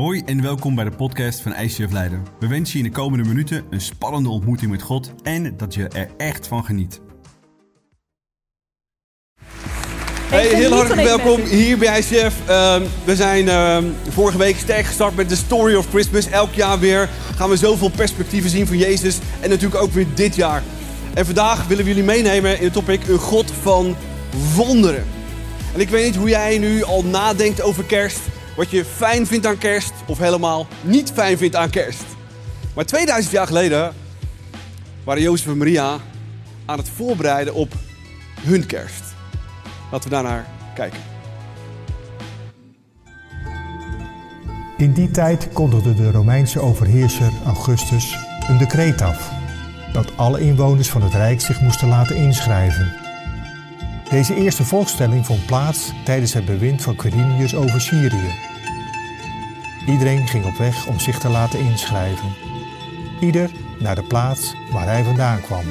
Hoi en welkom bij de podcast van ICF Leiden. We wensen je in de komende minuten een spannende ontmoeting met God en dat je er echt van geniet. Hey, heel hartelijk welkom hier bij ICF. Ehm, we zijn ehm, vorige week sterk gestart met de Story of Christmas. Elk jaar weer gaan we zoveel perspectieven zien van Jezus. En natuurlijk ook weer dit jaar. En vandaag willen we jullie meenemen in het topic een God van wonderen. En ik weet niet hoe jij nu al nadenkt over kerst. Wat je fijn vindt aan kerst of helemaal niet fijn vindt aan kerst. Maar 2000 jaar geleden waren Jozef en Maria aan het voorbereiden op hun kerst. Laten we daarnaar kijken. In die tijd kondigde de Romeinse overheerser Augustus een decreet af dat alle inwoners van het Rijk zich moesten laten inschrijven. Deze eerste volkstelling vond plaats tijdens het bewind van Quirinius over Syrië. Iedereen ging op weg om zich te laten inschrijven. Ieder naar de plaats waar hij vandaan kwam.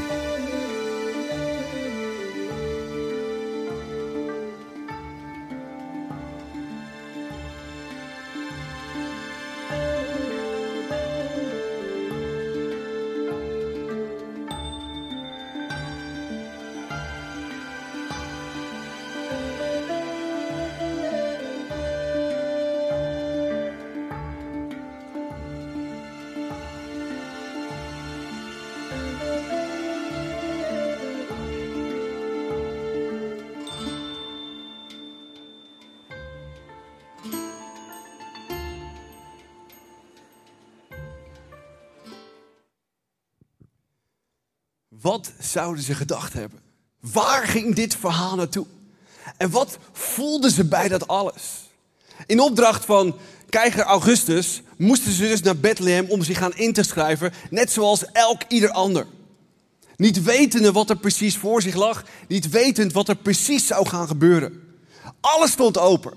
Wat zouden ze gedacht hebben? Waar ging dit verhaal naartoe? En wat voelden ze bij dat alles? In opdracht van keizer Augustus moesten ze dus naar Bethlehem om zich gaan in te schrijven, net zoals elk ieder ander. Niet wetende wat er precies voor zich lag, niet wetend wat er precies zou gaan gebeuren. Alles stond open.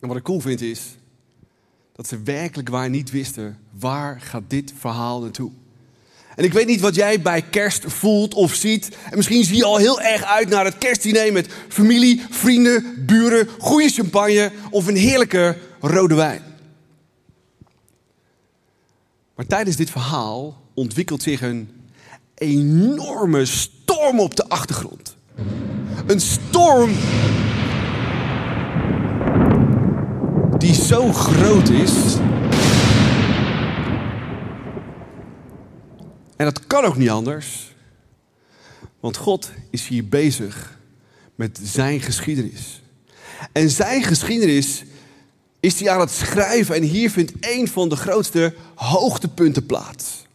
En wat ik cool vind is dat ze werkelijk waar niet wisten waar gaat dit verhaal naartoe. En ik weet niet wat jij bij kerst voelt of ziet. En misschien zie je al heel erg uit naar het kerstdiner met familie, vrienden, buren, goede champagne of een heerlijke rode wijn. Maar tijdens dit verhaal ontwikkelt zich een enorme storm op de achtergrond. Een storm die zo groot is En dat kan ook niet anders. Want God is hier bezig met zijn geschiedenis. En zijn geschiedenis is hij aan het schrijven. En hier vindt een van de grootste hoogtepunten plaats.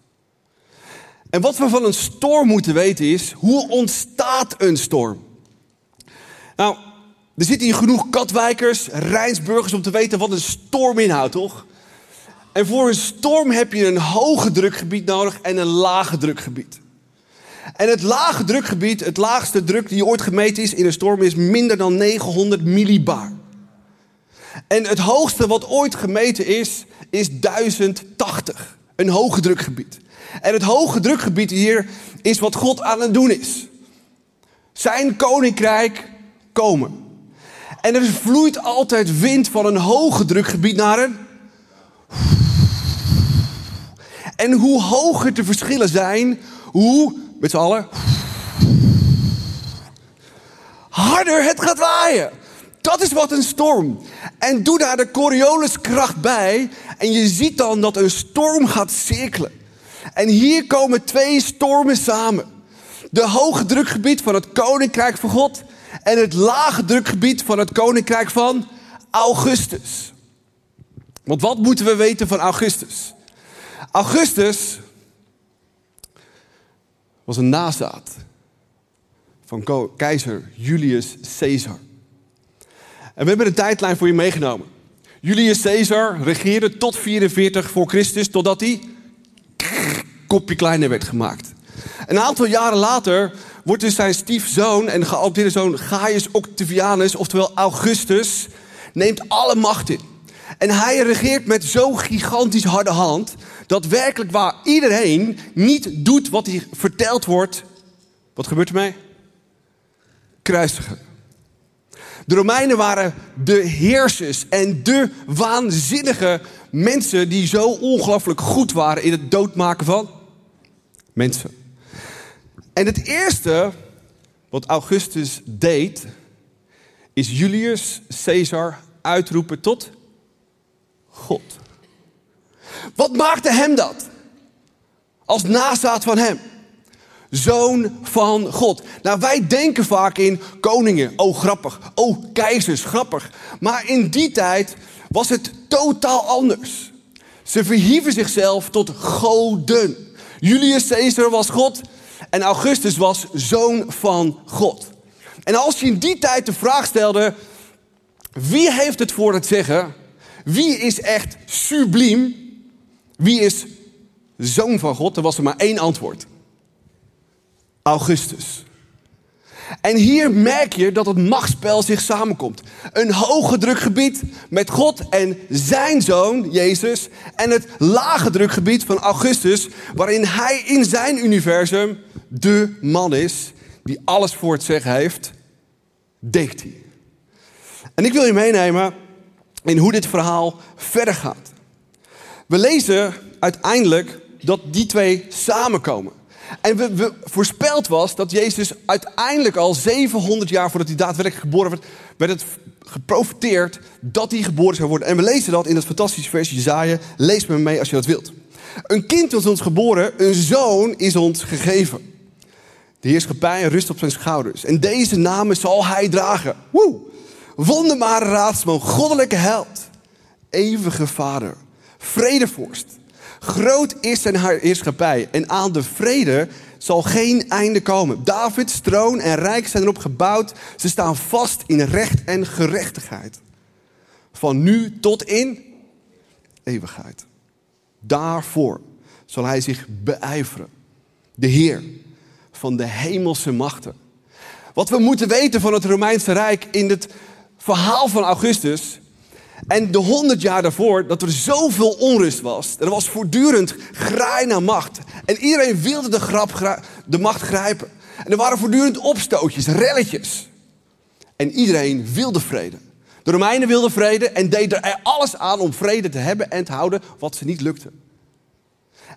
En wat we van een storm moeten weten is, hoe ontstaat een storm? Nou, er zitten hier genoeg katwijkers, Rijnsburgers om te weten wat een storm inhoudt, toch? En voor een storm heb je een hoge drukgebied nodig en een lage drukgebied. En het lage drukgebied, het laagste druk die ooit gemeten is in een storm, is minder dan 900 millibar. En het hoogste wat ooit gemeten is, is 1080. Een hoge drukgebied. En het hoge drukgebied hier is wat God aan het doen is. Zijn koninkrijk komen. En er vloeit altijd wind van een hoge drukgebied naar een en hoe hoger de verschillen zijn, hoe, met z'n allen, harder het gaat waaien. Dat is wat een storm. En doe daar de Corioliskracht bij. En je ziet dan dat een storm gaat cirkelen. En hier komen twee stormen samen. De hoge drukgebied van het koninkrijk van God. En het lage drukgebied van het koninkrijk van Augustus. Want wat moeten we weten van Augustus? Augustus was een nazaat van keizer Julius Caesar. En we hebben een tijdlijn voor je meegenomen. Julius Caesar regeerde tot 44 voor Christus, totdat hij kopje kleiner werd gemaakt. Een aantal jaren later wordt dus zijn stiefzoon en geadopteerde zoon Gaius Octavianus, oftewel Augustus, neemt alle macht in. En hij regeert met zo'n gigantisch harde hand dat werkelijk waar iedereen niet doet wat hij verteld wordt. Wat gebeurt er mee? Kruisigen. De Romeinen waren de heersers en de waanzinnige mensen die zo ongelooflijk goed waren in het doodmaken van mensen. En het eerste wat Augustus deed, is Julius Caesar uitroepen tot God. Wat maakte hem dat? Als nazaat van hem. Zoon van God. Nou, wij denken vaak in koningen. Oh, grappig. Oh, keizers, grappig. Maar in die tijd was het totaal anders. Ze verhieven zichzelf tot goden. Julius Caesar was God en Augustus was zoon van God. En als je in die tijd de vraag stelde: wie heeft het voor het zeggen? Wie is echt subliem? Wie is zoon van God? Er was er maar één antwoord. Augustus. En hier merk je dat het machtsspel zich samenkomt. Een hoge drukgebied met God en zijn zoon, Jezus. En het lage drukgebied van Augustus, waarin hij in zijn universum de man is die alles voor het zeggen heeft, deekt hij. En ik wil je meenemen in hoe dit verhaal verder gaat. We lezen uiteindelijk dat die twee samenkomen. En we, voorspeld was dat Jezus uiteindelijk al 700 jaar voordat hij daadwerkelijk geboren werd, werd het geprofiteerd dat hij geboren zou worden. En we lezen dat in het fantastische vers Jezaja. Lees me mee als je dat wilt. Een kind is ons geboren, een zoon is ons gegeven. De heerschappij rust op zijn schouders. En deze namen zal hij dragen. Woe! Wonderbare raadsman, goddelijke held, eeuwige vader, vredevorst. Groot is zijn heerschappij en aan de vrede zal geen einde komen. Davids troon en rijk zijn erop gebouwd. Ze staan vast in recht en gerechtigheid. Van nu tot in eeuwigheid. Daarvoor zal hij zich beijveren. De Heer van de hemelse machten. Wat we moeten weten van het Romeinse Rijk in het verhaal van Augustus en de honderd jaar daarvoor, dat er zoveel onrust was. Er was voortdurend graai naar macht. En iedereen wilde de, grap, de macht grijpen. En er waren voortdurend opstootjes, relletjes. En iedereen wilde vrede. De Romeinen wilden vrede en deden er alles aan om vrede te hebben en te houden, wat ze niet lukte.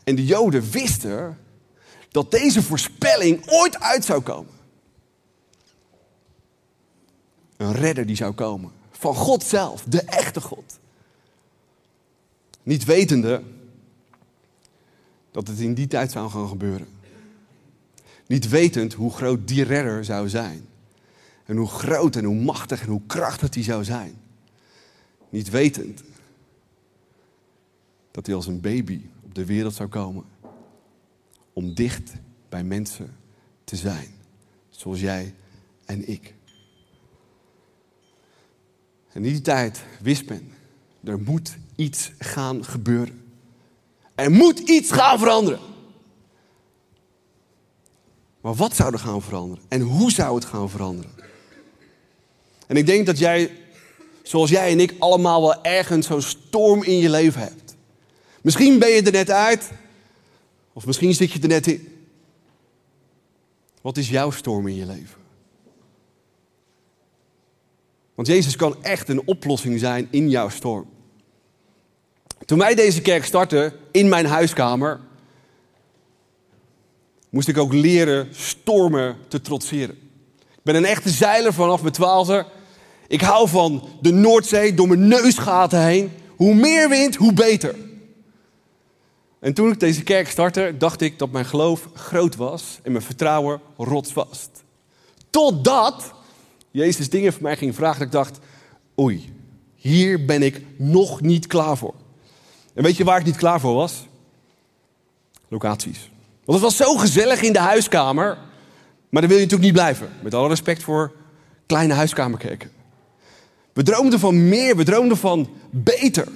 En de Joden wisten dat deze voorspelling ooit uit zou komen. Een redder die zou komen. Van God zelf, de echte God. Niet wetende dat het in die tijd zou gaan gebeuren. Niet wetend hoe groot die redder zou zijn. En hoe groot en hoe machtig en hoe krachtig die zou zijn. Niet wetend dat hij als een baby op de wereld zou komen. Om dicht bij mensen te zijn. Zoals jij en ik. En in die tijd wist men, er moet iets gaan gebeuren. Er moet iets gaan veranderen. Maar wat zou er gaan veranderen? En hoe zou het gaan veranderen? En ik denk dat jij, zoals jij en ik, allemaal wel ergens zo'n storm in je leven hebt. Misschien ben je er net uit, of misschien zit je er net in. Wat is jouw storm in je leven? Want Jezus kan echt een oplossing zijn in jouw storm. Toen wij deze kerk startten, in mijn huiskamer, moest ik ook leren stormen te trotseren. Ik ben een echte zeiler vanaf mijn twaalfde. Ik hou van de Noordzee door mijn neusgaten heen. Hoe meer wind, hoe beter. En toen ik deze kerk startte, dacht ik dat mijn geloof groot was en mijn vertrouwen rotsvast. Totdat Jezus dingen voor mij ging vragen. Dat ik dacht, oei, hier ben ik nog niet klaar voor. En weet je waar ik niet klaar voor was? Locaties. Want het was zo gezellig in de huiskamer. Maar dan wil je natuurlijk niet blijven. Met alle respect voor kleine huiskamerkerken. We droomden van meer, we droomden van beter.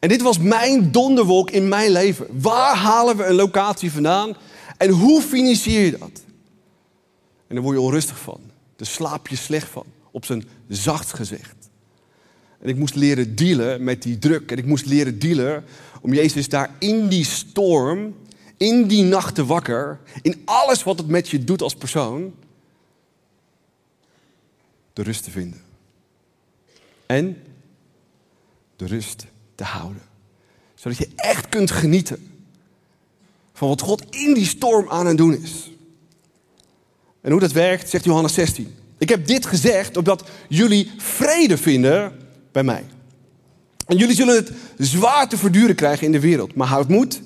En dit was mijn donderwolk in mijn leven. Waar halen we een locatie vandaan? En hoe financier je dat? En daar word je onrustig van. Daar slaap je slecht van, op zijn zacht gezegd. En ik moest leren dealen met die druk. En ik moest leren dealen om Jezus daar in die storm, in die nachten wakker, in alles wat het met je doet als persoon, de rust te vinden. En de rust te houden. Zodat je echt kunt genieten van wat God in die storm aan het doen is. En hoe dat werkt, zegt Johannes 16. Ik heb dit gezegd opdat jullie vrede vinden bij mij. En jullie zullen het zwaar te verduren krijgen in de wereld. Maar houd moed,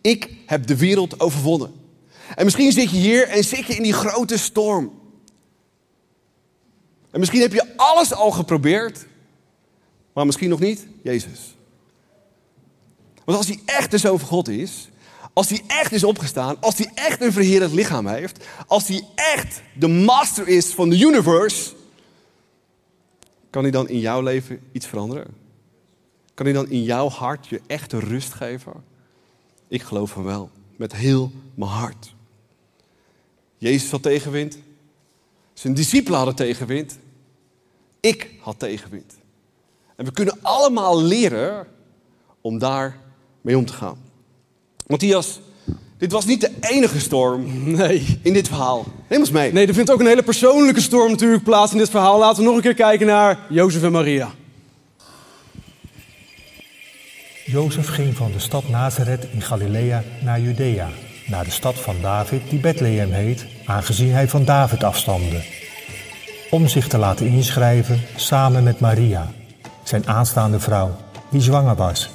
ik heb de wereld overwonnen. En misschien zit je hier en zit je in die grote storm. En misschien heb je alles al geprobeerd, maar misschien nog niet Jezus. Want als hij echt de Zoon van God is, als hij echt is opgestaan, als hij echt een verheerlijk lichaam heeft, als hij echt de master is van de universe, kan hij dan in jouw leven iets veranderen? Kan hij dan in jouw hart je echte rust geven? Ik geloof van wel, met heel mijn hart. Jezus had tegenwind, zijn discipelen hadden tegenwind, ik had tegenwind. En we kunnen allemaal leren om daar mee om te gaan. Matthias, dit was niet de enige storm nee. in dit verhaal. Neem eens mee. Nee, er vindt ook een hele persoonlijke storm natuurlijk plaats in dit verhaal. Laten we nog een keer kijken naar Jozef en Maria. Jozef ging van de stad Nazareth in Galilea naar Judea, naar de stad van David die Bethlehem heet, aangezien hij van David afstamde. Om zich te laten inschrijven samen met Maria, zijn aanstaande vrouw, die zwanger was.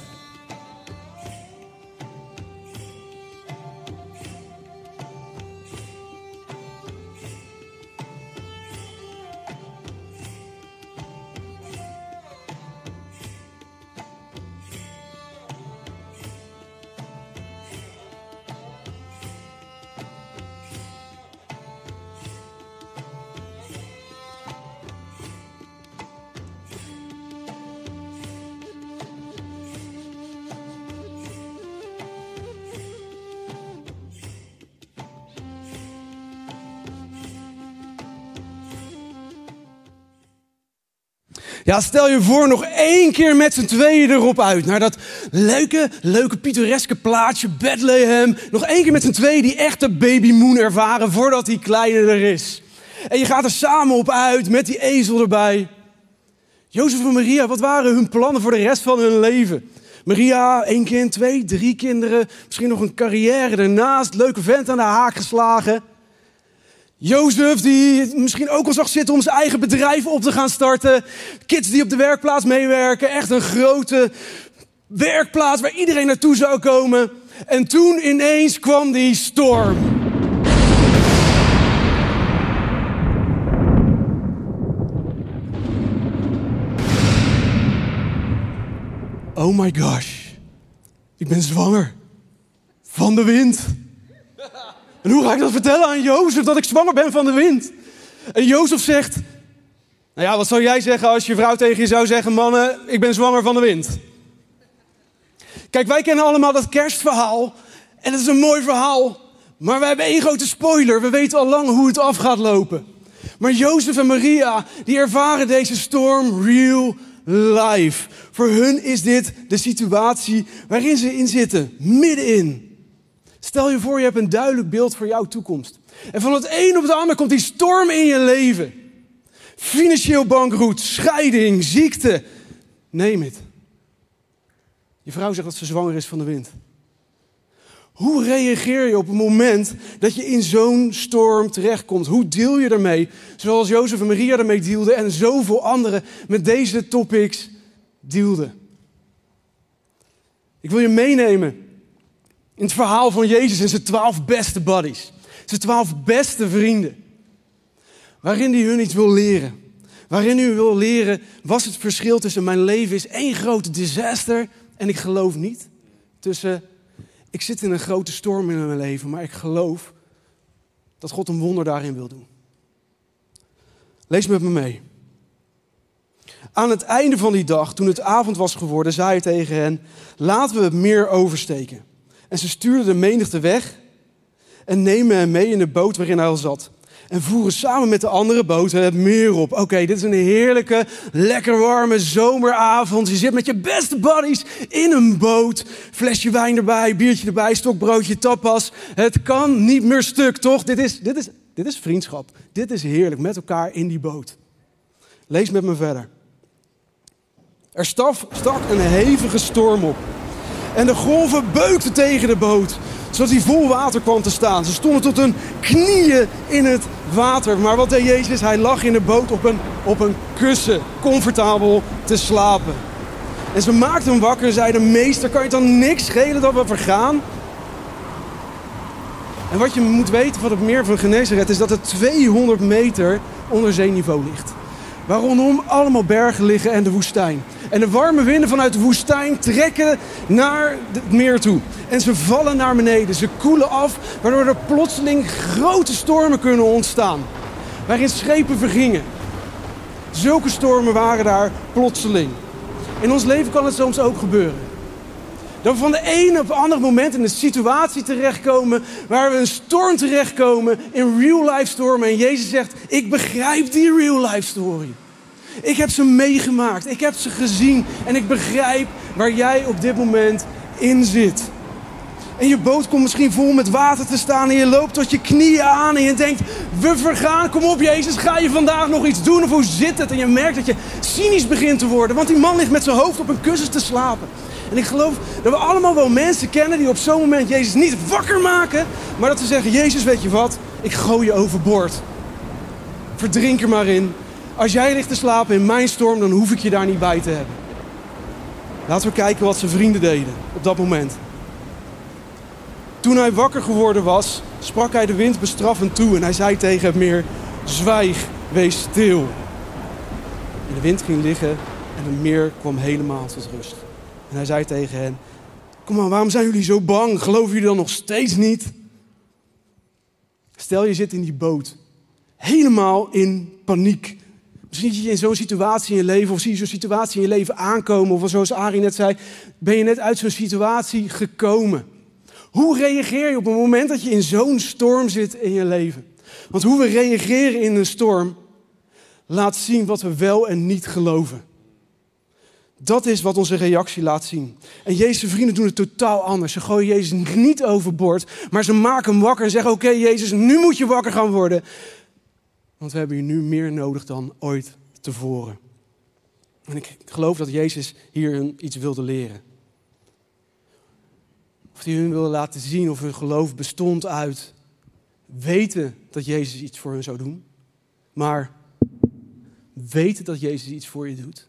Stel je voor nog één keer met z'n tweeën erop uit. Naar dat leuke, leuke pittoreske plaatsje Bethlehem. Nog één keer met z'n tweeën die echte babymoon ervaren voordat die kleine er is. En je gaat er samen op uit met die ezel erbij. Jozef en Maria, wat waren hun plannen voor de rest van hun leven? Maria, één kind, twee, drie kinderen. Misschien nog een carrière ernaast. Leuke vent aan de haak geslagen. Jozef, die misschien ook al zag zitten om zijn eigen bedrijf op te gaan starten. Kids die op de werkplaats meewerken. Echt een grote werkplaats waar iedereen naartoe zou komen. En toen ineens kwam die storm. Oh my gosh. Ik ben zwanger. Van de wind. En hoe ga ik dat vertellen aan Jozef dat ik zwanger ben van de wind? En Jozef zegt: Nou ja, wat zou jij zeggen als je vrouw tegen je zou zeggen: Mannen, ik ben zwanger van de wind? Kijk, wij kennen allemaal dat kerstverhaal. En dat is een mooi verhaal. Maar wij hebben één grote spoiler. We weten al lang hoe het af gaat lopen. Maar Jozef en Maria, die ervaren deze storm real life. Voor hun is dit de situatie waarin ze in zitten, middenin. Stel je voor, je hebt een duidelijk beeld voor jouw toekomst. En van het een op het ander komt die storm in je leven. Financieel bankroet, scheiding, ziekte. Neem het. Je vrouw zegt dat ze zwanger is van de wind. Hoe reageer je op het moment dat je in zo'n storm terechtkomt? Hoe deel je ermee? Zoals Jozef en Maria ermee deelden en zoveel anderen met deze topics deelden. Ik wil je meenemen in het verhaal van Jezus en zijn twaalf beste buddies. Zijn twaalf beste vrienden. Waarin hij hun iets wil leren. Waarin hij wil leren, was het verschil tussen mijn leven is één grote disaster en ik geloof niet. Tussen, ik zit in een grote storm in mijn leven, maar ik geloof dat God een wonder daarin wil doen. Lees met me mee. Aan het einde van die dag, toen het avond was geworden, zei hij tegen hen: Laten we het meer oversteken. En ze stuurden de menigte weg en nemen hem mee in de boot waarin hij al zat. En voeren samen met de andere boten het meer op. Oké, dit is een heerlijke, lekker warme zomeravond. Je zit met je beste buddies in een boot. Flesje wijn erbij, biertje erbij, stokbroodje, tapas. Het kan niet meer stuk, toch? Dit is, dit is, dit is vriendschap. Dit is heerlijk, met elkaar in die boot. Lees met me verder. Er stak een hevige storm op. En de golven beukten tegen de boot, zodat hij vol water kwam te staan. Ze stonden tot hun knieën in het water. Maar wat deed Jezus? Hij lag in de boot op een, op een kussen, comfortabel te slapen. En ze maakten hem wakker en zeiden: Meester, kan je dan niks schelen dat we vergaan? En wat je moet weten van het meer van Genezaret is dat het 200 meter onder zeeniveau ligt. Waar rondom allemaal bergen liggen en de woestijn. En de warme winden vanuit de woestijn trekken naar het meer toe. En ze vallen naar beneden, ze koelen af, waardoor er plotseling grote stormen kunnen ontstaan. Waarin schepen vergingen. Zulke stormen waren daar plotseling. In ons leven kan het soms ook gebeuren. Dat we van de ene op het andere moment in een situatie terechtkomen waar we een storm terechtkomen, in real life stormen. En Jezus zegt, ik begrijp die real life story. Ik heb ze meegemaakt, ik heb ze gezien en ik begrijp waar jij op dit moment in zit. En je boot komt misschien vol met water te staan en je loopt tot je knieën aan en je denkt, we vergaan, kom op Jezus, ga je vandaag nog iets doen of hoe zit het? En je merkt dat je cynisch begint te worden, want die man ligt met zijn hoofd op een kussen te slapen. En ik geloof dat we allemaal wel mensen kennen die op zo'n moment Jezus niet wakker maken, maar dat ze zeggen, Jezus weet je wat, ik gooi je overboord. Verdrink er maar in. Als jij ligt te slapen in mijn storm, dan hoef ik je daar niet bij te hebben. Laten we kijken wat zijn vrienden deden op dat moment. Toen hij wakker geworden was, sprak hij de wind bestraffend toe en hij zei tegen het meer: Zwijg, wees stil. En de wind ging liggen en het meer kwam helemaal tot rust. En hij zei tegen hen: Kom maar, waarom zijn jullie zo bang? Geloven jullie dan nog steeds niet? Stel je zit in die boot, helemaal in paniek. Misschien je in zo'n situatie in je leven, of zie je zo'n situatie in je leven aankomen, of zoals Arie net zei, ben je net uit zo'n situatie gekomen. Hoe reageer je op het moment dat je in zo'n storm zit in je leven? Want hoe we reageren in een storm laat zien wat we wel en niet geloven. Dat is wat onze reactie laat zien. En Jezus' vrienden doen het totaal anders. Ze gooien Jezus niet overboord, maar ze maken hem wakker en zeggen: Oké, Jezus, nu moet je wakker gaan worden. Want we hebben je nu meer nodig dan ooit tevoren. En ik geloof dat Jezus hier iets wilde leren. Of hij hun wilde laten zien of hun geloof bestond uit weten dat Jezus iets voor hen zou doen. Maar weten dat Jezus iets voor je doet,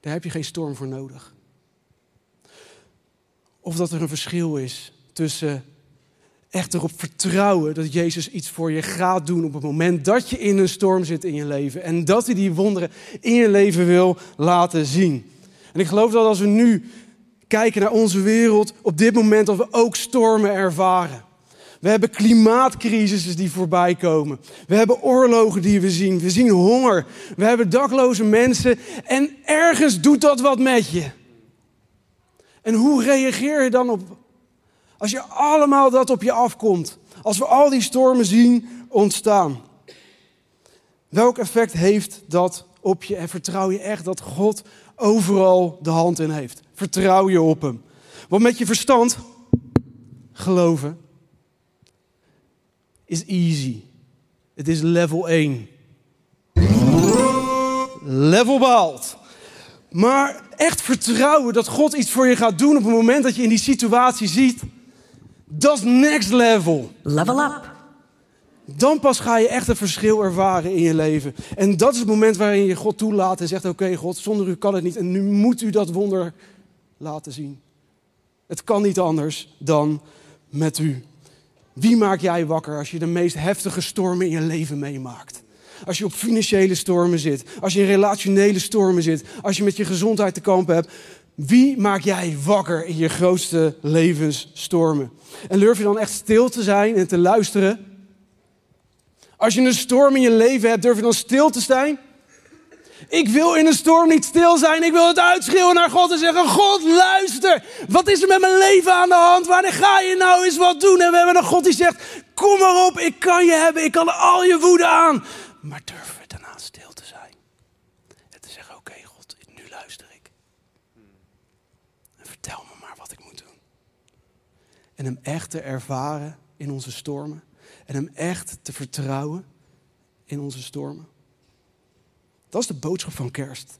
daar heb je geen storm voor nodig. Of dat er een verschil is tussen echt erop vertrouwen dat Jezus iets voor je gaat doen op het moment dat je in een storm zit in je leven. En dat hij die wonderen in je leven wil laten zien. En ik geloof dat als we nu kijken naar onze wereld, op dit moment dat we ook stormen ervaren. We hebben klimaatcrisissen die voorbij komen. We hebben oorlogen die we zien. We zien honger. We hebben dakloze mensen. En ergens doet dat wat met je. En hoe reageer je dan op als je allemaal dat op je afkomt? Als we al die stormen zien ontstaan. Welk effect heeft dat op je? En vertrouw je echt dat God overal de hand in heeft? Vertrouw je op Hem. Want met je verstand geloven is easy. Het is level 1. Level behaald. Maar echt vertrouwen dat God iets voor je gaat doen op het moment dat je in die situatie ziet, dat is next level. Level up. Dan pas ga je echt een verschil ervaren in je leven. En dat is het moment waarin je God toelaat en zegt: Oké, God, zonder u kan het niet. En nu moet u dat wonder laten zien. Het kan niet anders dan met u. Wie maak jij wakker als je de meest heftige stormen in je leven meemaakt? Als je op financiële stormen zit, als je in relationele stormen zit, als je met je gezondheid te kampen hebt. Wie maak jij wakker in je grootste levensstormen? En durf je dan echt stil te zijn en te luisteren? Als je een storm in je leven hebt, durf je dan stil te zijn? Ik wil in een storm niet stil zijn. Ik wil het uitschreeuwen naar God en zeggen: God, luister. Wat is er met mijn leven aan de hand? Wanneer ga je nou eens wat doen? En we hebben een God die zegt: Kom maar op, ik kan je hebben. Ik kan al je woede aan. Maar durf we daarna stil te zijn. En te zeggen: Oké, God, nu luister ik. En vertel me maar wat ik moet doen. En hem echt te ervaren in onze stormen. En hem echt te vertrouwen in onze stormen. Dat is de boodschap van kerst.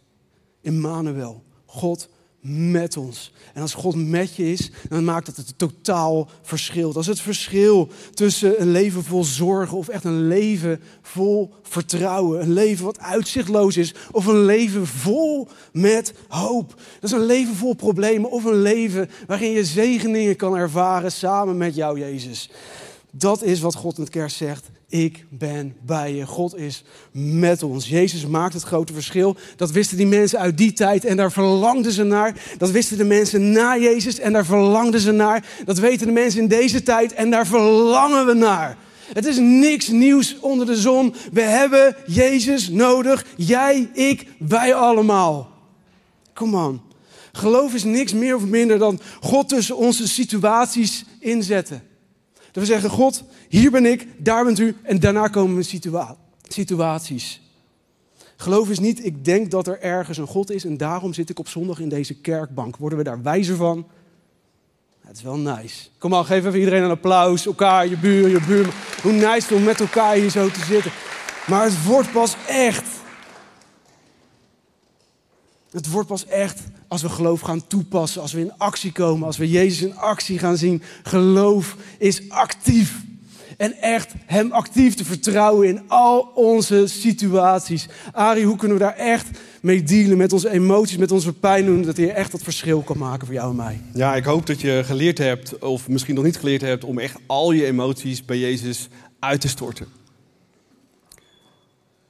Immanuel, God met ons. En als God met je is, dan maakt dat het totaal verschil. Dat is het verschil tussen een leven vol zorgen of echt een leven vol vertrouwen. Een leven wat uitzichtloos is of een leven vol met hoop. Dat is een leven vol problemen of een leven waarin je zegeningen kan ervaren samen met jou, Jezus. Dat is wat God in het kerst zegt. Ik ben bij je. God is met ons. Jezus maakt het grote verschil. Dat wisten die mensen uit die tijd en daar verlangden ze naar. Dat wisten de mensen na Jezus en daar verlangden ze naar. Dat weten de mensen in deze tijd en daar verlangen we naar. Het is niks nieuws onder de zon. We hebben Jezus nodig. Jij, ik, wij allemaal. Kom on. Geloof is niks meer of minder dan God tussen onze situaties inzetten. Dat we zeggen, God, hier ben ik, daar bent u en daarna komen we situa situaties. Geloof is niet, ik denk dat er ergens een God is en daarom zit ik op zondag in deze kerkbank. Worden we daar wijzer van? Het is wel nice. Kom maar, geef even iedereen een applaus. Elkaar, je buur, je buurman. Hoe nice om met elkaar hier zo te zitten. Maar het wordt pas echt. Het wordt pas echt als we geloof gaan toepassen, als we in actie komen, als we Jezus in actie gaan zien. Geloof is actief. En echt Hem actief te vertrouwen in al onze situaties. Ari, hoe kunnen we daar echt mee dealen met onze emoties, met onze pijn doen, dat Hij echt dat verschil kan maken voor jou en mij? Ja, ik hoop dat je geleerd hebt, of misschien nog niet geleerd hebt, om echt al je emoties bij Jezus uit te storten.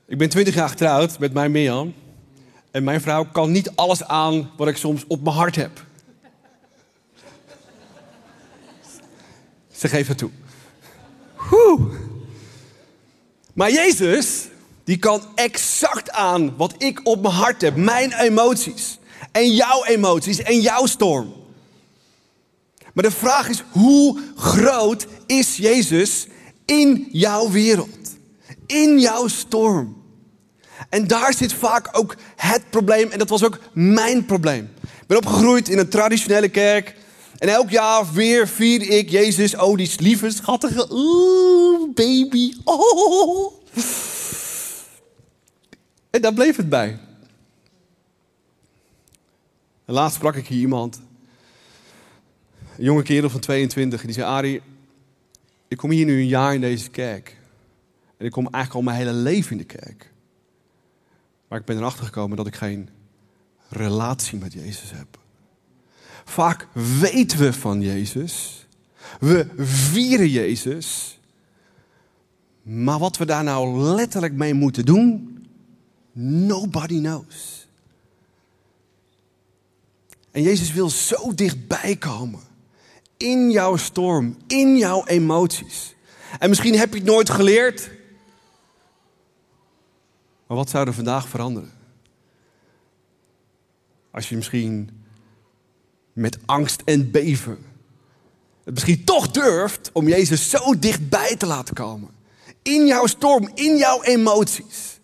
Ik ben twintig jaar getrouwd met mijn Mirjam. En mijn vrouw kan niet alles aan wat ik soms op mijn hart heb. Ze geeft het toe. Maar Jezus, die kan exact aan wat ik op mijn hart heb. Mijn emoties. En jouw emoties en jouw storm. Maar de vraag is, hoe groot is Jezus in jouw wereld? In jouw storm? En daar zit vaak ook het probleem. En dat was ook mijn probleem. Ik ben opgegroeid in een traditionele kerk. En elk jaar weer vier ik Jezus. Oh, die lieve, schattige. Oeh, baby. Oh. En daar bleef het bij. En laatst sprak ik hier iemand. Een jonge kerel van 22. En die zei, Ari, ik kom hier nu een jaar in deze kerk. En ik kom eigenlijk al mijn hele leven in de kerk. Maar ik ben erachter gekomen dat ik geen relatie met Jezus heb. Vaak weten we van Jezus. We vieren Jezus. Maar wat we daar nou letterlijk mee moeten doen, nobody knows. En Jezus wil zo dichtbij komen. In jouw storm, in jouw emoties. En misschien heb je het nooit geleerd. Maar wat zou er vandaag veranderen? Als je misschien met angst en beven het misschien toch durft om Jezus zo dichtbij te laten komen. In jouw storm, in jouw emoties.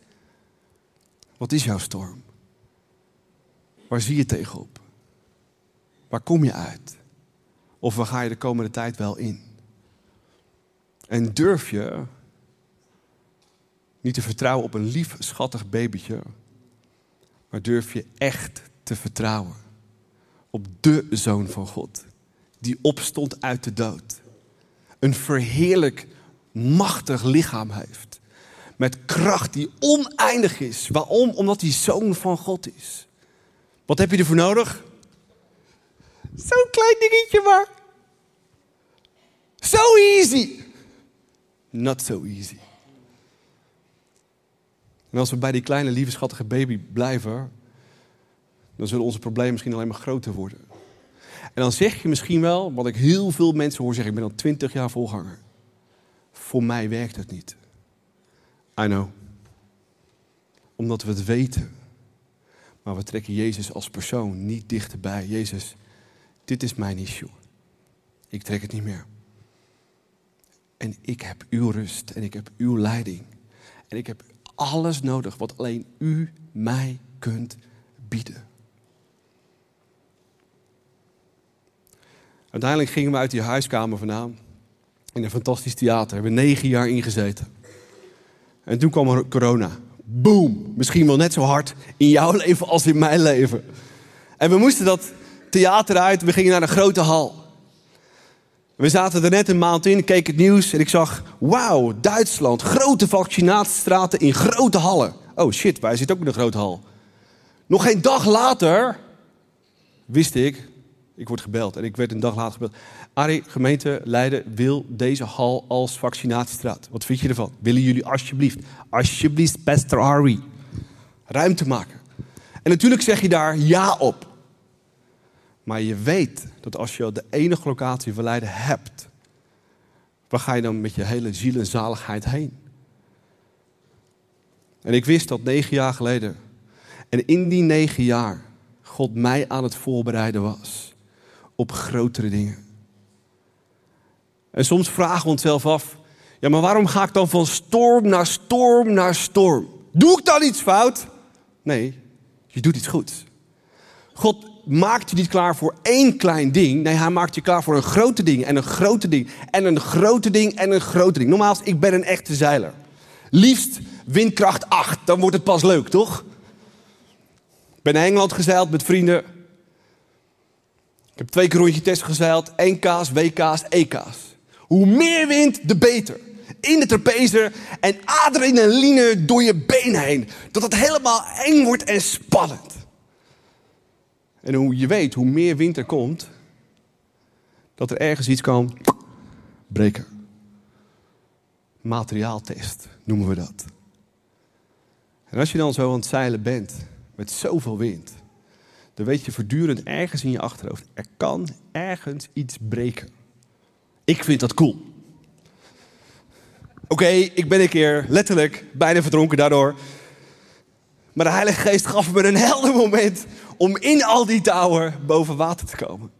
Wat is jouw storm? Waar zie je tegenop? Waar kom je uit? Of waar ga je de komende tijd wel in? En durf je niet te vertrouwen op een lief, schattig babytje, maar durf je echt te vertrouwen op de Zoon van God, die opstond uit de dood. Een verheerlijk, machtig lichaam heeft. Met kracht die oneindig is. Waarom? Omdat hij Zoon van God is. Wat heb je ervoor nodig? Zo'n klein dingetje maar. So easy. Not so easy. En als we bij die kleine, lieve, schattige baby blijven, dan zullen onze problemen misschien alleen maar groter worden. En dan zeg je misschien wel, wat ik heel veel mensen hoor zeggen, ik ben al twintig jaar volganger. Voor mij werkt het niet. I know. Omdat we het weten. Maar we trekken Jezus als persoon niet dichterbij. Jezus, dit is mijn issue. Ik trek het niet meer. En ik heb uw rust en ik heb uw leiding. En ik heb alles nodig wat alleen u mij kunt bieden. Uiteindelijk gingen we uit die huiskamer vandaan. In een fantastisch theater. We hebben negen jaar ingezeten. En toen kwam corona. Boom. Misschien wel net zo hard in jouw leven als in mijn leven. En we moesten dat theater uit. We gingen naar een grote hal. We zaten er net een maand in, keek het nieuws en ik zag, wauw, Duitsland, grote vaccinatiestraten in grote hallen. Oh shit, wij zitten ook in een grote hal. Nog geen dag later wist ik, ik word gebeld en ik werd een dag later gebeld. Arie, gemeente Leiden wil deze hal als vaccinatiestraat. Wat vind je ervan? Willen jullie alsjeblieft, alsjeblieft, Pastor Arie, ruimte maken? En natuurlijk zeg je daar ja op. Maar je weet dat als je de enige locatie van Leiden hebt, waar ga je dan met je hele ziel en zaligheid heen? En ik wist dat negen jaar geleden, en in die negen jaar, God mij aan het voorbereiden was op grotere dingen. En soms vragen we onszelf af, ja, maar waarom ga ik dan van storm naar storm naar storm? Doe ik dan iets fout? Nee, je doet iets goeds. God maakt je niet klaar voor één klein ding. Nee, hij maakt je klaar voor een grote ding en een grote ding en een grote ding en een grote ding. Normaal, ik ben een echte zeiler. Liefst windkracht 8, dan wordt het pas leuk, toch? Ik ben naar Engeland gezeild met vrienden. Ik heb twee keer rondje test gezeild. NK's, WK's, EK's. Hoe meer wind, de beter. In de trapeze en adrenaline door je been heen. Dat het helemaal eng wordt en spannend. En hoe je weet, hoe meer wind er komt, dat er ergens iets kan breken. Materiaaltest noemen we dat. En als je dan zo aan het zeilen bent, met zoveel wind, dan weet je voortdurend ergens in je achterhoofd, er kan ergens iets breken. Ik vind dat cool. Oké, ik ben een keer letterlijk bijna verdronken daardoor. Maar de Heilige Geest gaf me een helder moment om in al die touwen boven water te komen.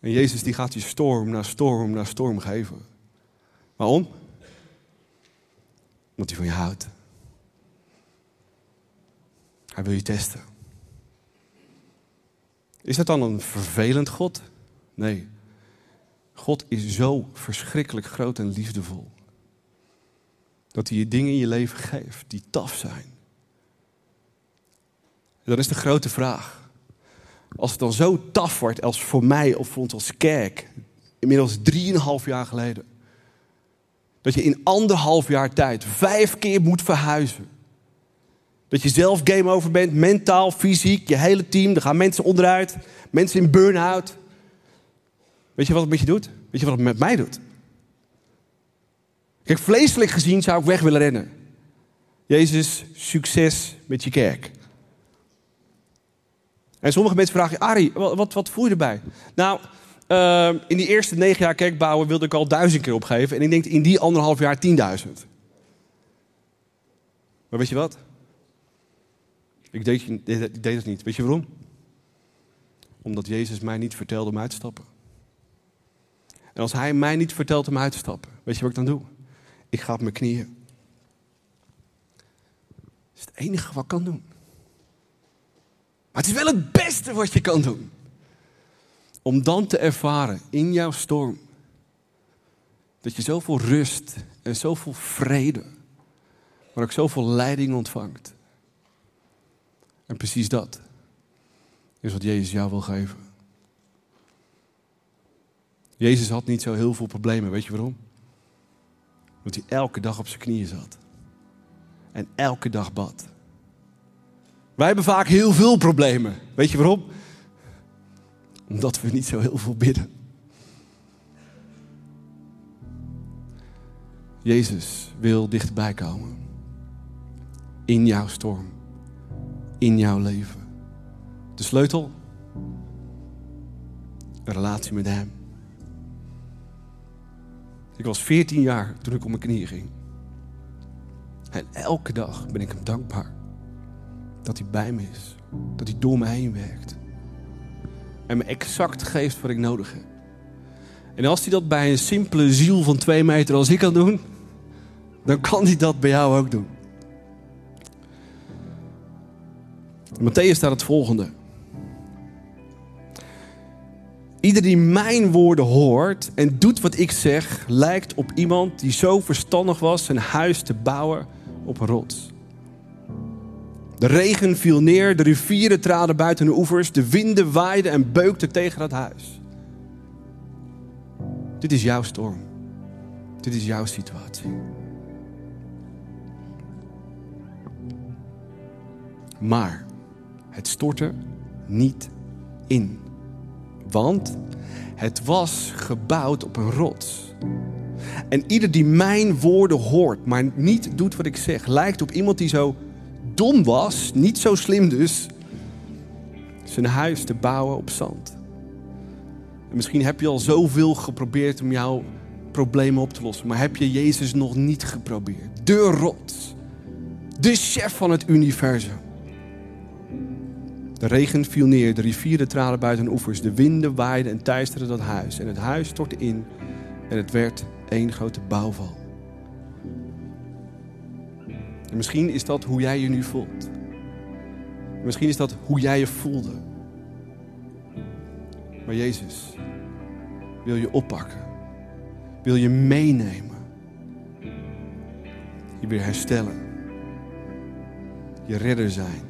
En Jezus die gaat je storm na storm na storm geven. Waarom? Omdat hij van je houdt. Hij wil je testen. Is dat dan een vervelend God? Nee. God is zo verschrikkelijk groot en liefdevol. Dat hij je dingen in je leven geeft die taf zijn. Dan is de grote vraag. Als het dan zo taf wordt als voor mij of voor ons als kerk, inmiddels drieënhalf jaar geleden, dat je in anderhalf jaar tijd vijf keer moet verhuizen. Dat je zelf game over bent, mentaal, fysiek, je hele team. Er gaan mensen onderuit, mensen in burn-out. Weet je wat het met je doet? Weet je wat het met mij doet? Kijk, vleeselijk gezien zou ik weg willen rennen. Jezus, succes met je kerk. En sommige mensen vragen, Ari, wat, wat, voel je erbij? Nou, uh, in die eerste negen jaar kerkbouwen wilde ik al duizend keer opgeven. En ik denk in die anderhalf jaar tienduizend. Maar weet je wat? Ik deed, ik deed het niet. Weet je waarom? Omdat Jezus mij niet vertelde om uit te stappen. En als hij mij niet vertelt om uit te stappen, weet je wat ik dan doe? Ik ga op mijn knieën. Dat is het enige wat ik kan doen. Het is wel het beste wat je kan doen. Om dan te ervaren in jouw storm dat je zoveel rust en zoveel vrede, maar ook zoveel leiding ontvangt. En precies dat is wat Jezus jou wil geven. Jezus had niet zo heel veel problemen, weet je waarom? Omdat hij elke dag op zijn knieën zat. En elke dag bad. Wij hebben vaak heel veel problemen. Weet je waarom? Omdat we niet zo heel veel bidden. Jezus wil dichterbij komen. In jouw storm. In jouw leven. De sleutel? Een relatie met Hem. Ik was 14 jaar toen ik op mijn knieën ging. En elke dag ben ik hem dankbaar dat hij bij me is. Dat hij door me heen werkt. En me exact geeft wat ik nodig heb. En als hij dat bij een simpele ziel van twee meter als ik kan doen, dan kan hij dat bij jou ook doen. In Matthäus staat het volgende. Ieder die mijn woorden hoort en doet wat ik zeg, lijkt op iemand die zo verstandig was zijn huis te bouwen op een rots. De regen viel neer, de rivieren traden buiten de oevers, de winden waaiden en beukten tegen het huis. Dit is jouw storm. Dit is jouw situatie. Maar het stortte niet in. Want het was gebouwd op een rots. En ieder die mijn woorden hoort, maar niet doet wat ik zeg, lijkt op iemand die zo dom was, niet zo slim dus, zijn huis te bouwen op zand. En misschien heb je al zoveel geprobeerd om jouw problemen op te lossen, maar heb je Jezus nog niet geprobeerd? De rots, de chef van het universum. De regen viel neer, de rivieren traden buiten oevers, de winden waaiden en teisterden dat huis. En het huis stortte in en het werd één grote bouwval. En misschien is dat hoe jij je nu voelt. Misschien is dat hoe jij je voelde. Maar Jezus wil je oppakken. Wil je meenemen. Je weer herstellen. Je redder zijn.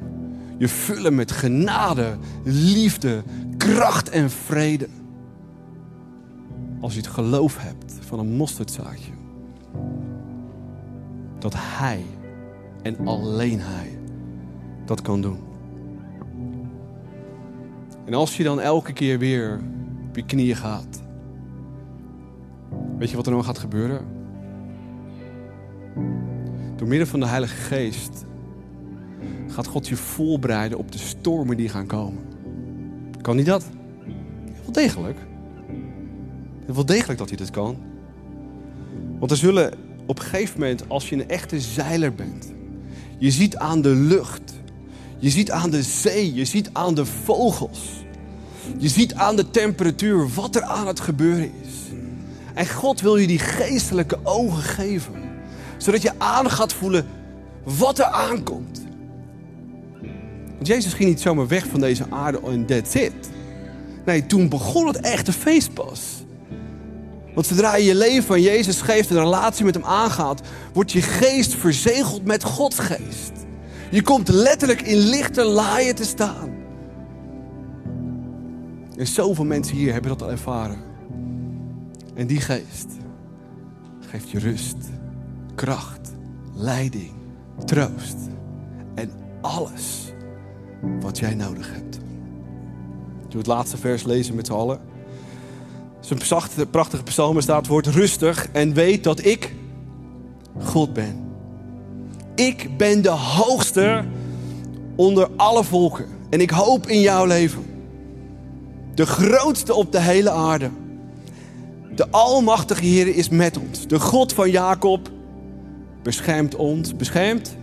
Je vullen met genade, liefde, kracht en vrede. Als je het geloof hebt van een mosterdzaadje. Dat Hij en alleen Hij dat kan doen. En als je dan elke keer weer op je knieën gaat, weet je wat er dan gaat gebeuren? Door middel van de Heilige Geest gaat God je voorbereiden op de stormen die gaan komen. Kan hij dat? Wel degelijk. Wel degelijk dat hij dat kan. Want er zullen op een gegeven moment, als je een echte zeiler bent, je ziet aan de lucht, je ziet aan de zee, je ziet aan de vogels, je ziet aan de temperatuur wat er aan het gebeuren is. En God wil je die geestelijke ogen geven, zodat je aan gaat voelen wat er aankomt. Want Jezus ging niet zomaar weg van deze aarde en that's it. Nee, toen begon het echte feest pas. Want zodra je je leven aan Jezus geeft en een relatie met hem aangaat, wordt je geest verzegeld met Gods geest. Je komt letterlijk in lichte laaien te staan. En zoveel mensen hier hebben dat al ervaren. En die geest geeft je rust, kracht, leiding, troost en alles wat jij nodig hebt. Doe het laatste vers lezen met z'n allen. Zo'n zachte, prachtige psalm staat woord rustig en weet dat ik God ben. Ik ben de hoogste onder alle volken. En ik hoop in jouw leven. De grootste op de hele aarde. De Almachtige Heer is met ons. De God van Jacob beschermt ons. Beschermt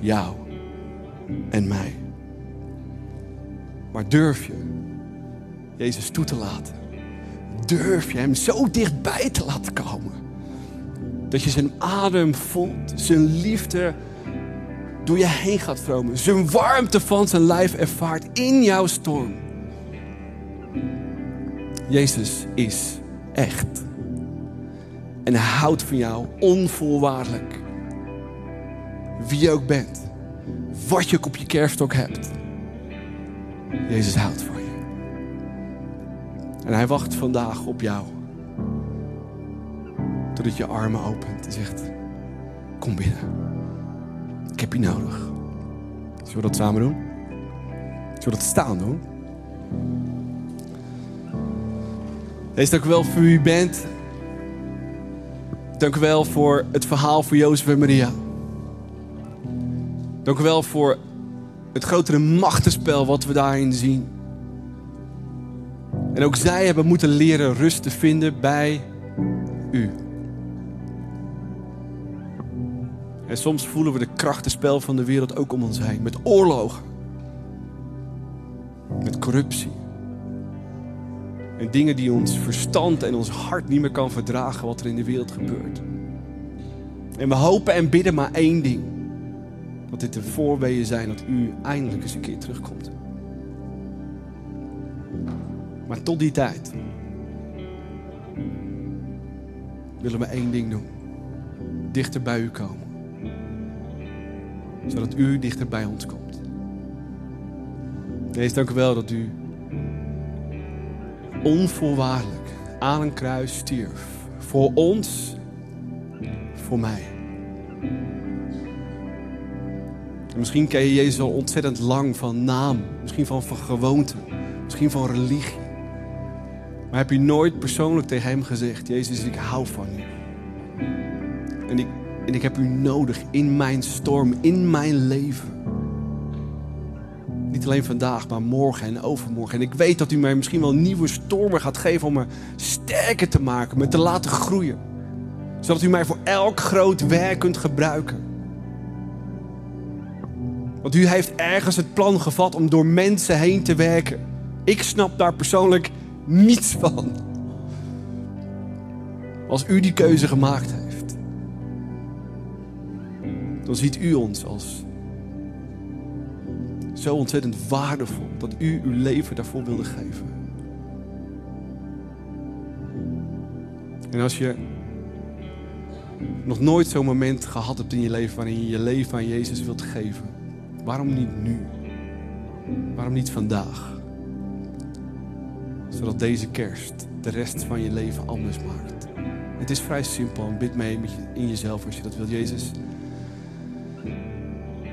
jou en mij. Maar durf je Jezus toe te laten? Durf je Hem zo dichtbij te laten komen? Dat je zijn adem voelt, zijn liefde door je heen gaat stromen, zijn warmte van zijn lijf ervaart in jouw storm. Jezus is echt. En hij houdt van jou onvoorwaardelijk. Wie je ook bent. Wat je ook op je kerfstok hebt. Jezus houdt van je. En hij wacht vandaag op jou. Totdat je armen opent en zegt: Kom binnen. Ik heb je nodig. Zullen we dat samen doen? Zullen we dat staan doen? Wees dank u wel voor wie u bent. Dank u wel voor het verhaal voor Jozef en Maria. Dank u wel voor het grotere machtenspel wat we daarin zien. En ook zij hebben moeten leren rust te vinden bij u. En soms voelen we de krachtenspel van de wereld ook om ons heen. Met oorlogen. Met corruptie. En dingen die ons verstand en ons hart niet meer kan verdragen wat er in de wereld gebeurt. En we hopen en bidden maar één ding. Dat dit de voorweeën zijn dat u eindelijk eens een keer terugkomt. Maar tot die tijd willen we één ding doen. Dichter bij u komen. zodat u dichter bij ons komt. Jezus, dank u wel dat u onvoorwaardelijk aan een kruis stierf. Voor ons, voor mij. En misschien ken je Jezus al ontzettend lang van naam, misschien van gewoonte, misschien van religie. Maar heb je nooit persoonlijk tegen hem gezegd: Jezus, ik hou van u. En ik, en ik heb u nodig in mijn storm, in mijn leven. Niet alleen vandaag, maar morgen en overmorgen. En ik weet dat u mij misschien wel nieuwe stormen gaat geven om me sterker te maken, me te laten groeien. Zodat u mij voor elk groot werk kunt gebruiken. Want u heeft ergens het plan gevat om door mensen heen te werken. Ik snap daar persoonlijk niets van. Als u die keuze gemaakt heeft, dan ziet u ons als zo ontzettend waardevol dat u uw leven daarvoor wilde geven. En als je nog nooit zo'n moment gehad hebt in je leven waarin je je leven aan Jezus wilt geven, waarom niet nu? Waarom niet vandaag? Zodat deze kerst de rest van je leven anders maakt. Het is vrij simpel en bid mee in jezelf als je dat wilt. Jezus,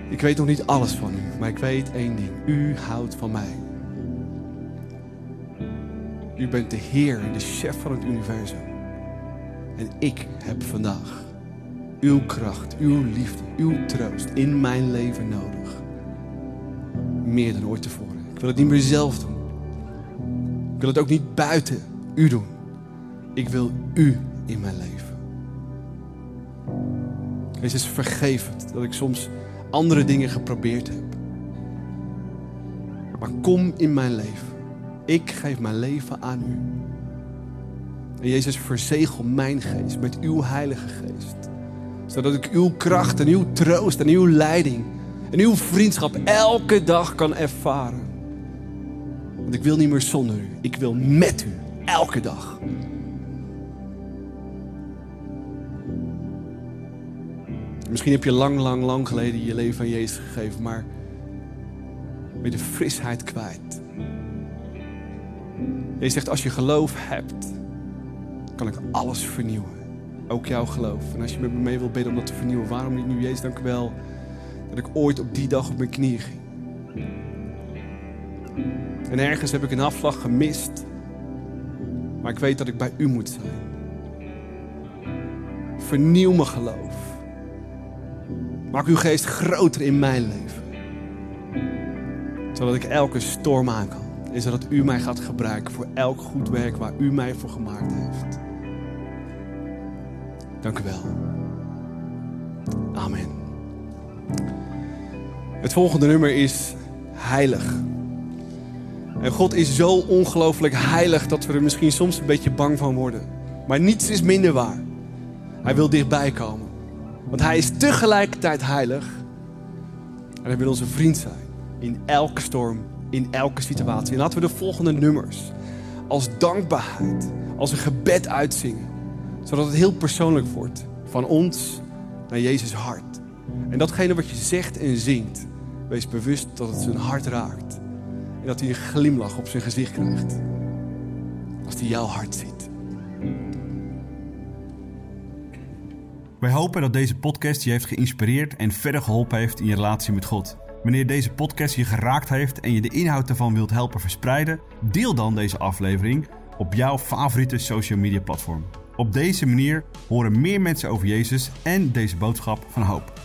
ik weet nog niet alles van u, maar ik weet één ding. U houdt van mij. U bent de Heer, de chef van het universum. En ik heb vandaag uw kracht, uw liefde, uw troost in mijn leven nodig. Meer dan ooit tevoren. Ik wil het niet meer zelf doen. Wil het ook niet buiten u doen. Ik wil u in mijn leven. Jezus, vergeef het dat ik soms andere dingen geprobeerd heb. Maar kom in mijn leven. Ik geef mijn leven aan u. En Jezus, verzegel mijn geest met uw Heilige Geest. Zodat ik uw kracht en uw troost en uw leiding en uw vriendschap elke dag kan ervaren. Want ik wil niet meer zonder u. Ik wil met u. Elke dag. Misschien heb je lang, lang, lang geleden je leven aan Jezus gegeven, maar je de frisheid kwijt. Je zegt, als je geloof hebt, kan ik alles vernieuwen. Ook jouw geloof. En als je met me mee wilt bidden om dat te vernieuwen, waarom niet nu? Jezus, dank u wel dat ik ooit op die dag op mijn knieën ging. En ergens heb ik een afslag gemist. Maar ik weet dat ik bij u moet zijn. Vernieuw mijn geloof. Maak uw geest groter in mijn leven. Zodat ik elke storm aan kan. En zodat u mij gaat gebruiken voor elk goed werk waar u mij voor gemaakt heeft. Dank u wel. Amen. Het volgende nummer is heilig. En God is zo ongelooflijk heilig dat we er misschien soms een beetje bang van worden. Maar niets is minder waar. Hij wil dichtbij komen. Want hij is tegelijkertijd heilig. En hij wil onze vriend zijn. In elke storm, in elke situatie. En laten we de volgende nummers als dankbaarheid, als een gebed uitzingen. Zodat het heel persoonlijk wordt. Van ons naar Jezus hart. En datgene wat je zegt en zingt, wees bewust dat het zijn hart raakt. Dat hij een glimlach op zijn gezicht krijgt. Als hij jouw hart ziet. Wij hopen dat deze podcast je heeft geïnspireerd en verder geholpen heeft in je relatie met God. Wanneer deze podcast je geraakt heeft en je de inhoud ervan wilt helpen verspreiden, deel dan deze aflevering op jouw favoriete social media platform. Op deze manier horen meer mensen over Jezus en deze boodschap van hoop.